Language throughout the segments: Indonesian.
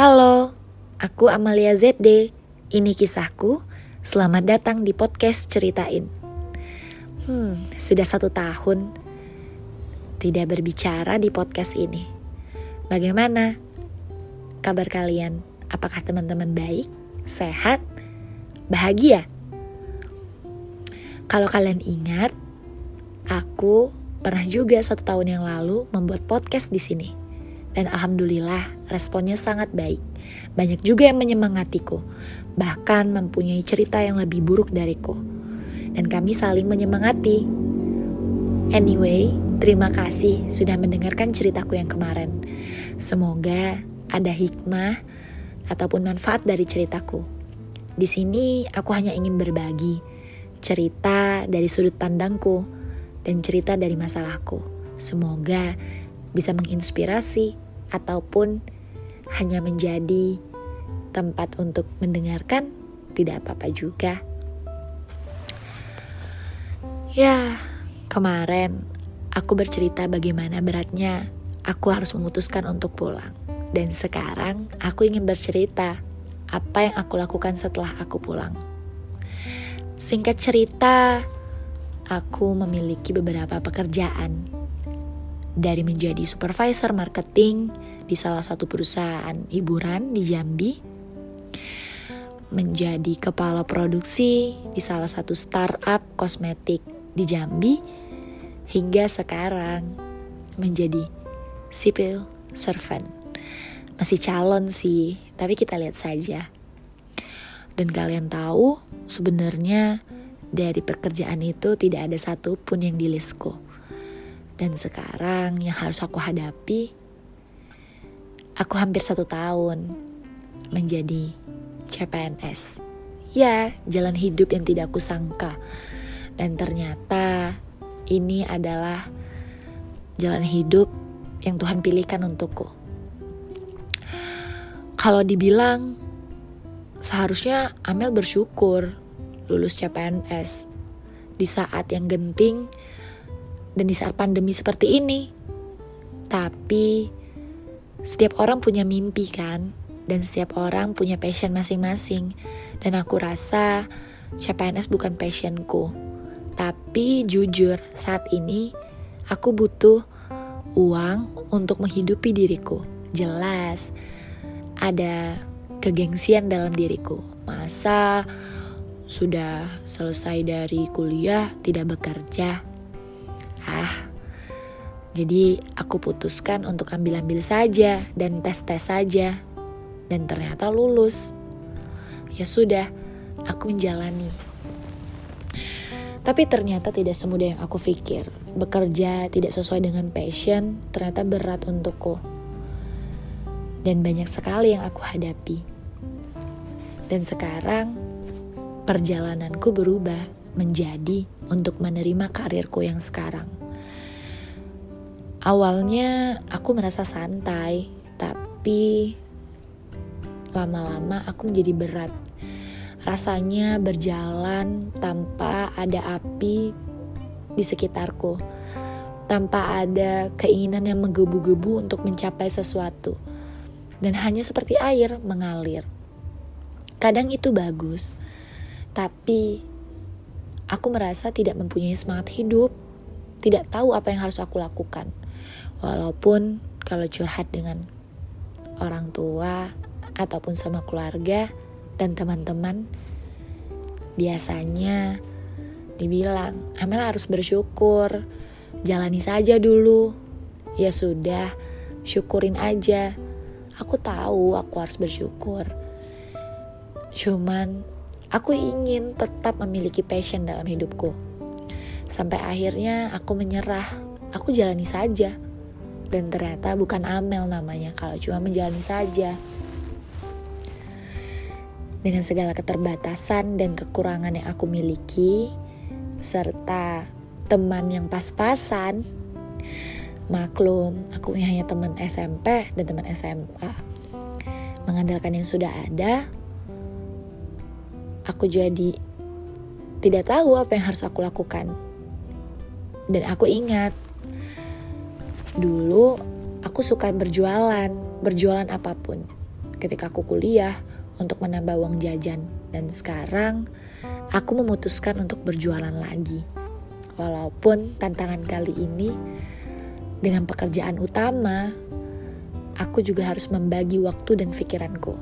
Halo, aku Amalia ZD. Ini kisahku. Selamat datang di podcast Ceritain. Hmm, sudah satu tahun tidak berbicara di podcast ini. Bagaimana kabar kalian? Apakah teman-teman baik, sehat, bahagia? Kalau kalian ingat, aku pernah juga satu tahun yang lalu membuat podcast di sini. Dan alhamdulillah responnya sangat baik. Banyak juga yang menyemangatiku, bahkan mempunyai cerita yang lebih buruk dariku. Dan kami saling menyemangati. Anyway, terima kasih sudah mendengarkan ceritaku yang kemarin. Semoga ada hikmah ataupun manfaat dari ceritaku. Di sini aku hanya ingin berbagi cerita dari sudut pandangku dan cerita dari masalahku. Semoga bisa menginspirasi ataupun hanya menjadi tempat untuk mendengarkan, tidak apa-apa juga. Ya, kemarin aku bercerita bagaimana beratnya aku harus memutuskan untuk pulang. Dan sekarang aku ingin bercerita apa yang aku lakukan setelah aku pulang. Singkat cerita, aku memiliki beberapa pekerjaan dari menjadi supervisor marketing di salah satu perusahaan hiburan di Jambi, menjadi kepala produksi di salah satu startup kosmetik di Jambi, hingga sekarang menjadi civil servant. Masih calon sih, tapi kita lihat saja. Dan kalian tahu, sebenarnya dari pekerjaan itu tidak ada satupun yang di listku dan sekarang yang harus aku hadapi, aku hampir satu tahun menjadi CPNS. Ya, jalan hidup yang tidak aku sangka. Dan ternyata ini adalah jalan hidup yang Tuhan pilihkan untukku. Kalau dibilang seharusnya Amel bersyukur lulus CPNS di saat yang genting dan di saat pandemi seperti ini. Tapi setiap orang punya mimpi kan, dan setiap orang punya passion masing-masing. Dan aku rasa CPNS bukan passionku. Tapi jujur saat ini aku butuh uang untuk menghidupi diriku. Jelas ada kegengsian dalam diriku. Masa sudah selesai dari kuliah tidak bekerja? Jadi aku putuskan untuk ambil-ambil saja dan tes-tes saja. Dan ternyata lulus. Ya sudah, aku menjalani. Tapi ternyata tidak semudah yang aku pikir. Bekerja tidak sesuai dengan passion ternyata berat untukku. Dan banyak sekali yang aku hadapi. Dan sekarang perjalananku berubah menjadi untuk menerima karirku yang sekarang. Awalnya aku merasa santai, tapi lama-lama aku menjadi berat. Rasanya berjalan tanpa ada api di sekitarku, tanpa ada keinginan yang menggebu-gebu untuk mencapai sesuatu, dan hanya seperti air mengalir. Kadang itu bagus, tapi Aku merasa tidak mempunyai semangat hidup, tidak tahu apa yang harus aku lakukan. Walaupun kalau curhat dengan orang tua ataupun sama keluarga dan teman-teman, biasanya dibilang, Amel harus bersyukur, jalani saja dulu. Ya sudah, syukurin aja. Aku tahu aku harus bersyukur. Cuman Aku ingin tetap memiliki passion dalam hidupku. Sampai akhirnya aku menyerah. Aku jalani saja. Dan ternyata bukan Amel namanya kalau cuma menjalani saja. Dengan segala keterbatasan dan kekurangan yang aku miliki, serta teman yang pas-pasan, maklum aku hanya teman SMP dan teman SMA. Mengandalkan yang sudah ada, aku jadi tidak tahu apa yang harus aku lakukan. Dan aku ingat, dulu aku suka berjualan, berjualan apa pun. ketika aku kuliah untuk menambah uang jajan. Dan sekarang aku memutuskan untuk berjualan lagi. Walaupun tantangan kali ini dengan pekerjaan utama, aku juga harus membagi waktu dan pikiranku.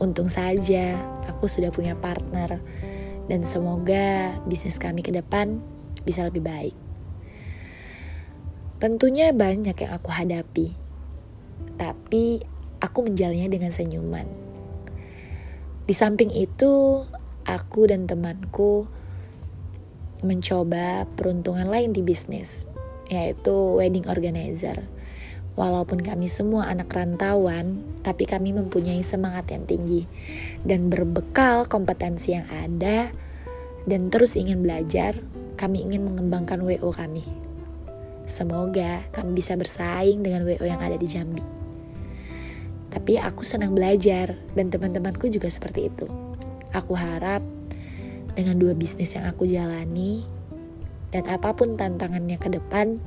Untung saja aku sudah punya partner dan semoga bisnis kami ke depan bisa lebih baik. Tentunya banyak yang aku hadapi, tapi aku menjalannya dengan senyuman. Di samping itu, aku dan temanku mencoba peruntungan lain di bisnis, yaitu wedding organizer. Walaupun kami semua anak rantauan, tapi kami mempunyai semangat yang tinggi dan berbekal kompetensi yang ada dan terus ingin belajar, kami ingin mengembangkan WO kami. Semoga kami bisa bersaing dengan WO yang ada di Jambi. Tapi aku senang belajar dan teman-temanku juga seperti itu. Aku harap dengan dua bisnis yang aku jalani dan apa pun tantangannya ke depan,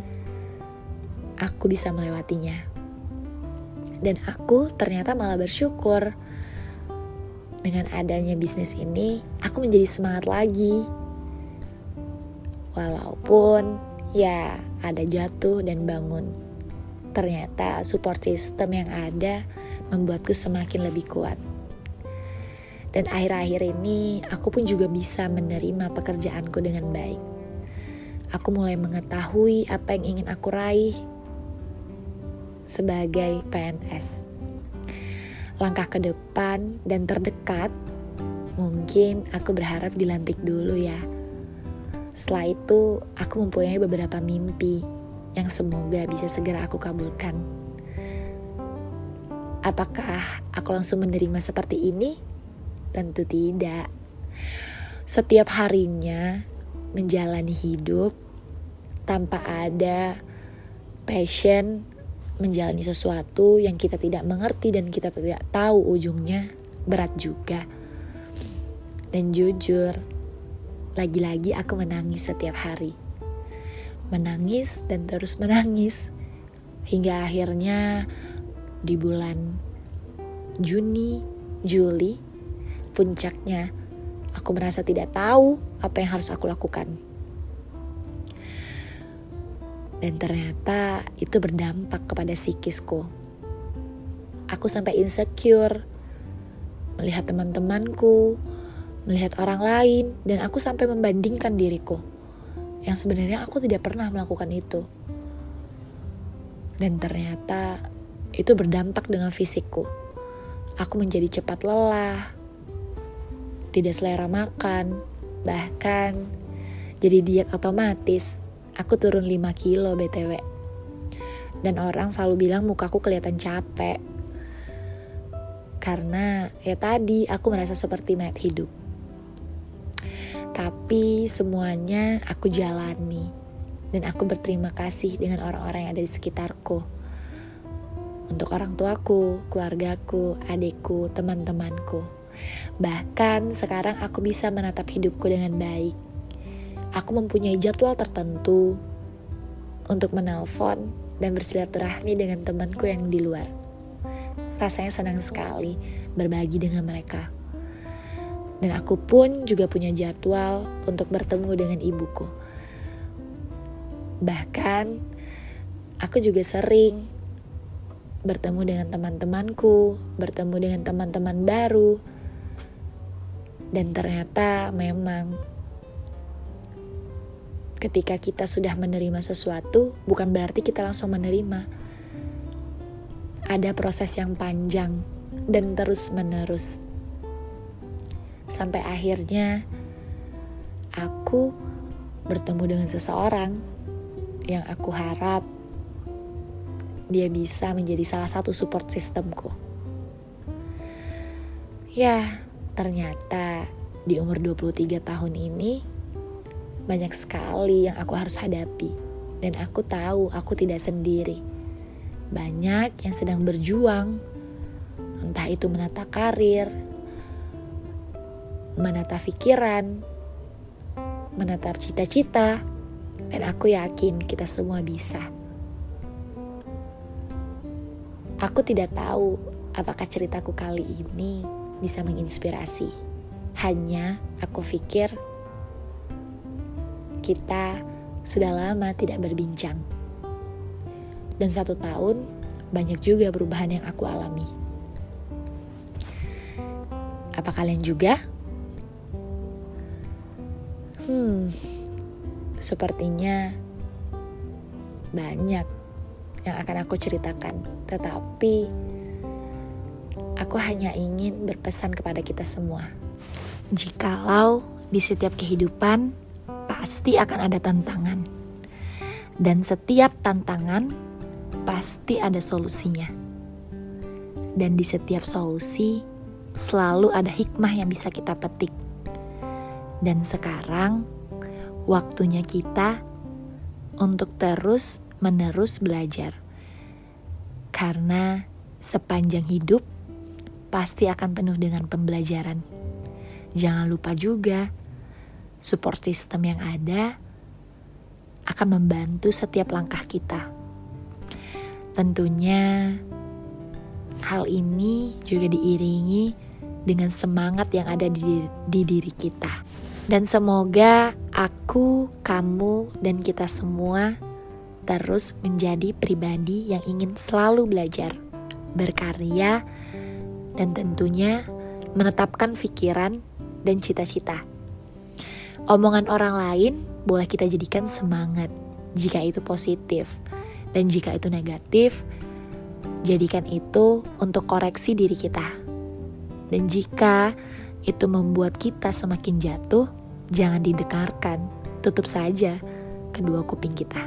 aku bisa melewatinya. Dan aku ternyata malah bersyukur dengan adanya bisnis ini, aku menjadi semangat lagi. Walaupun ya ada jatuh dan bangun. Ternyata support system yang ada membuatku semakin lebih kuat. Dan akhir-akhir ini aku pun juga bisa menerima pekerjaanku dengan baik. Aku mulai mengetahui apa yang ingin aku raih sebagai PNS. Langkah ke depan dan terdekat, mungkin aku berharap dilantik dulu ya setelah itu, aku mempunyai beberapa mimpi yang semoga bisa segera aku kabulkan. Apakah aku langsung menerima seperti ini? Tentu tidak. Setiap harinya menjalani hidup tanpa ada passion menjalani sesuatu yang kita tidak mengerti dan kita tidak tahu ujungnya berat juga. Dan jujur, lagi-lagi aku menangis setiap hari. Menangis dan terus menangis. Hingga akhirnya di bulan Juni, Juli, puncaknya aku merasa tidak tahu apa yang harus aku lakukan. Dan ternyata itu berdampak kepada psikisku. Aku sampai insecure melihat teman-temanku melihat orang lain, dan aku sampai membandingkan diriku. Yang sebenarnya aku tidak pernah melakukan itu. Dan ternyata itu berdampak dengan fisikku. Aku menjadi cepat lelah, tidak selera makan, bahkan jadi diet otomatis. Aku turun 5 kilo BTW. Dan orang selalu bilang mukaku kelihatan capek. Karena ya tadi aku merasa seperti mayat hidup tapi semuanya aku jalani dan aku berterima kasih dengan orang-orang yang ada di sekitarku. Untuk orang tuaku, keluargaku, adikku, teman-temanku. Bahkan sekarang aku bisa menatap hidupku dengan baik. Aku mempunyai jadwal tertentu untuk menelpon dan bersilaturahmi dengan temanku yang di luar. Rasanya senang sekali berbagi dengan mereka. Dan aku pun juga punya jadwal untuk bertemu dengan ibuku. Bahkan aku juga sering bertemu dengan teman-temanku, bertemu dengan teman-teman baru. Dan ternyata memang ketika kita sudah menerima sesuatu, bukan berarti kita langsung menerima. Ada proses yang panjang dan terus-menerus sampai akhirnya aku bertemu dengan seseorang yang aku harap dia bisa menjadi salah satu support sistemku. Ya, ternyata di umur 23 tahun ini banyak sekali yang aku harus hadapi dan aku tahu aku tidak sendiri. Banyak yang sedang berjuang, entah itu menata karir, menata pikiran, menatap cita-cita, dan aku yakin kita semua bisa. Aku tidak tahu apakah ceritaku kali ini bisa menginspirasi. Hanya aku pikir kita sudah lama tidak berbincang. Dan satu tahun banyak juga perubahan yang aku alami. Apa kalian juga? Hmm, sepertinya banyak yang akan aku ceritakan, tetapi aku hanya ingin berpesan kepada kita semua. Jikalau di setiap kehidupan pasti akan ada tantangan. Dan setiap tantangan pasti ada solusinya. Dan di setiap solusi selalu ada hikmah yang bisa kita petik. Dan sekarang waktunya kita untuk terus menerus belajar. Karena sepanjang hidup pasti akan penuh dengan pembelajaran. Jangan lupa juga, support system yang ada akan membantu setiap langkah kita. Tentunya, hal ini juga diiringi dengan semangat yang ada di, di diri kita. Dan semoga aku, kamu, dan kita semua terus menjadi pribadi yang ingin selalu belajar, berkarya, dan tentunya menetapkan pikiran dan cita-cita. Omongan orang lain boleh kita jadikan semangat jika itu positif, dan jika itu negatif, jadikan itu untuk koreksi diri kita. Dan jika itu membuat kita semakin jatuh, jangan didekarkan, tutup saja kedua kuping kita.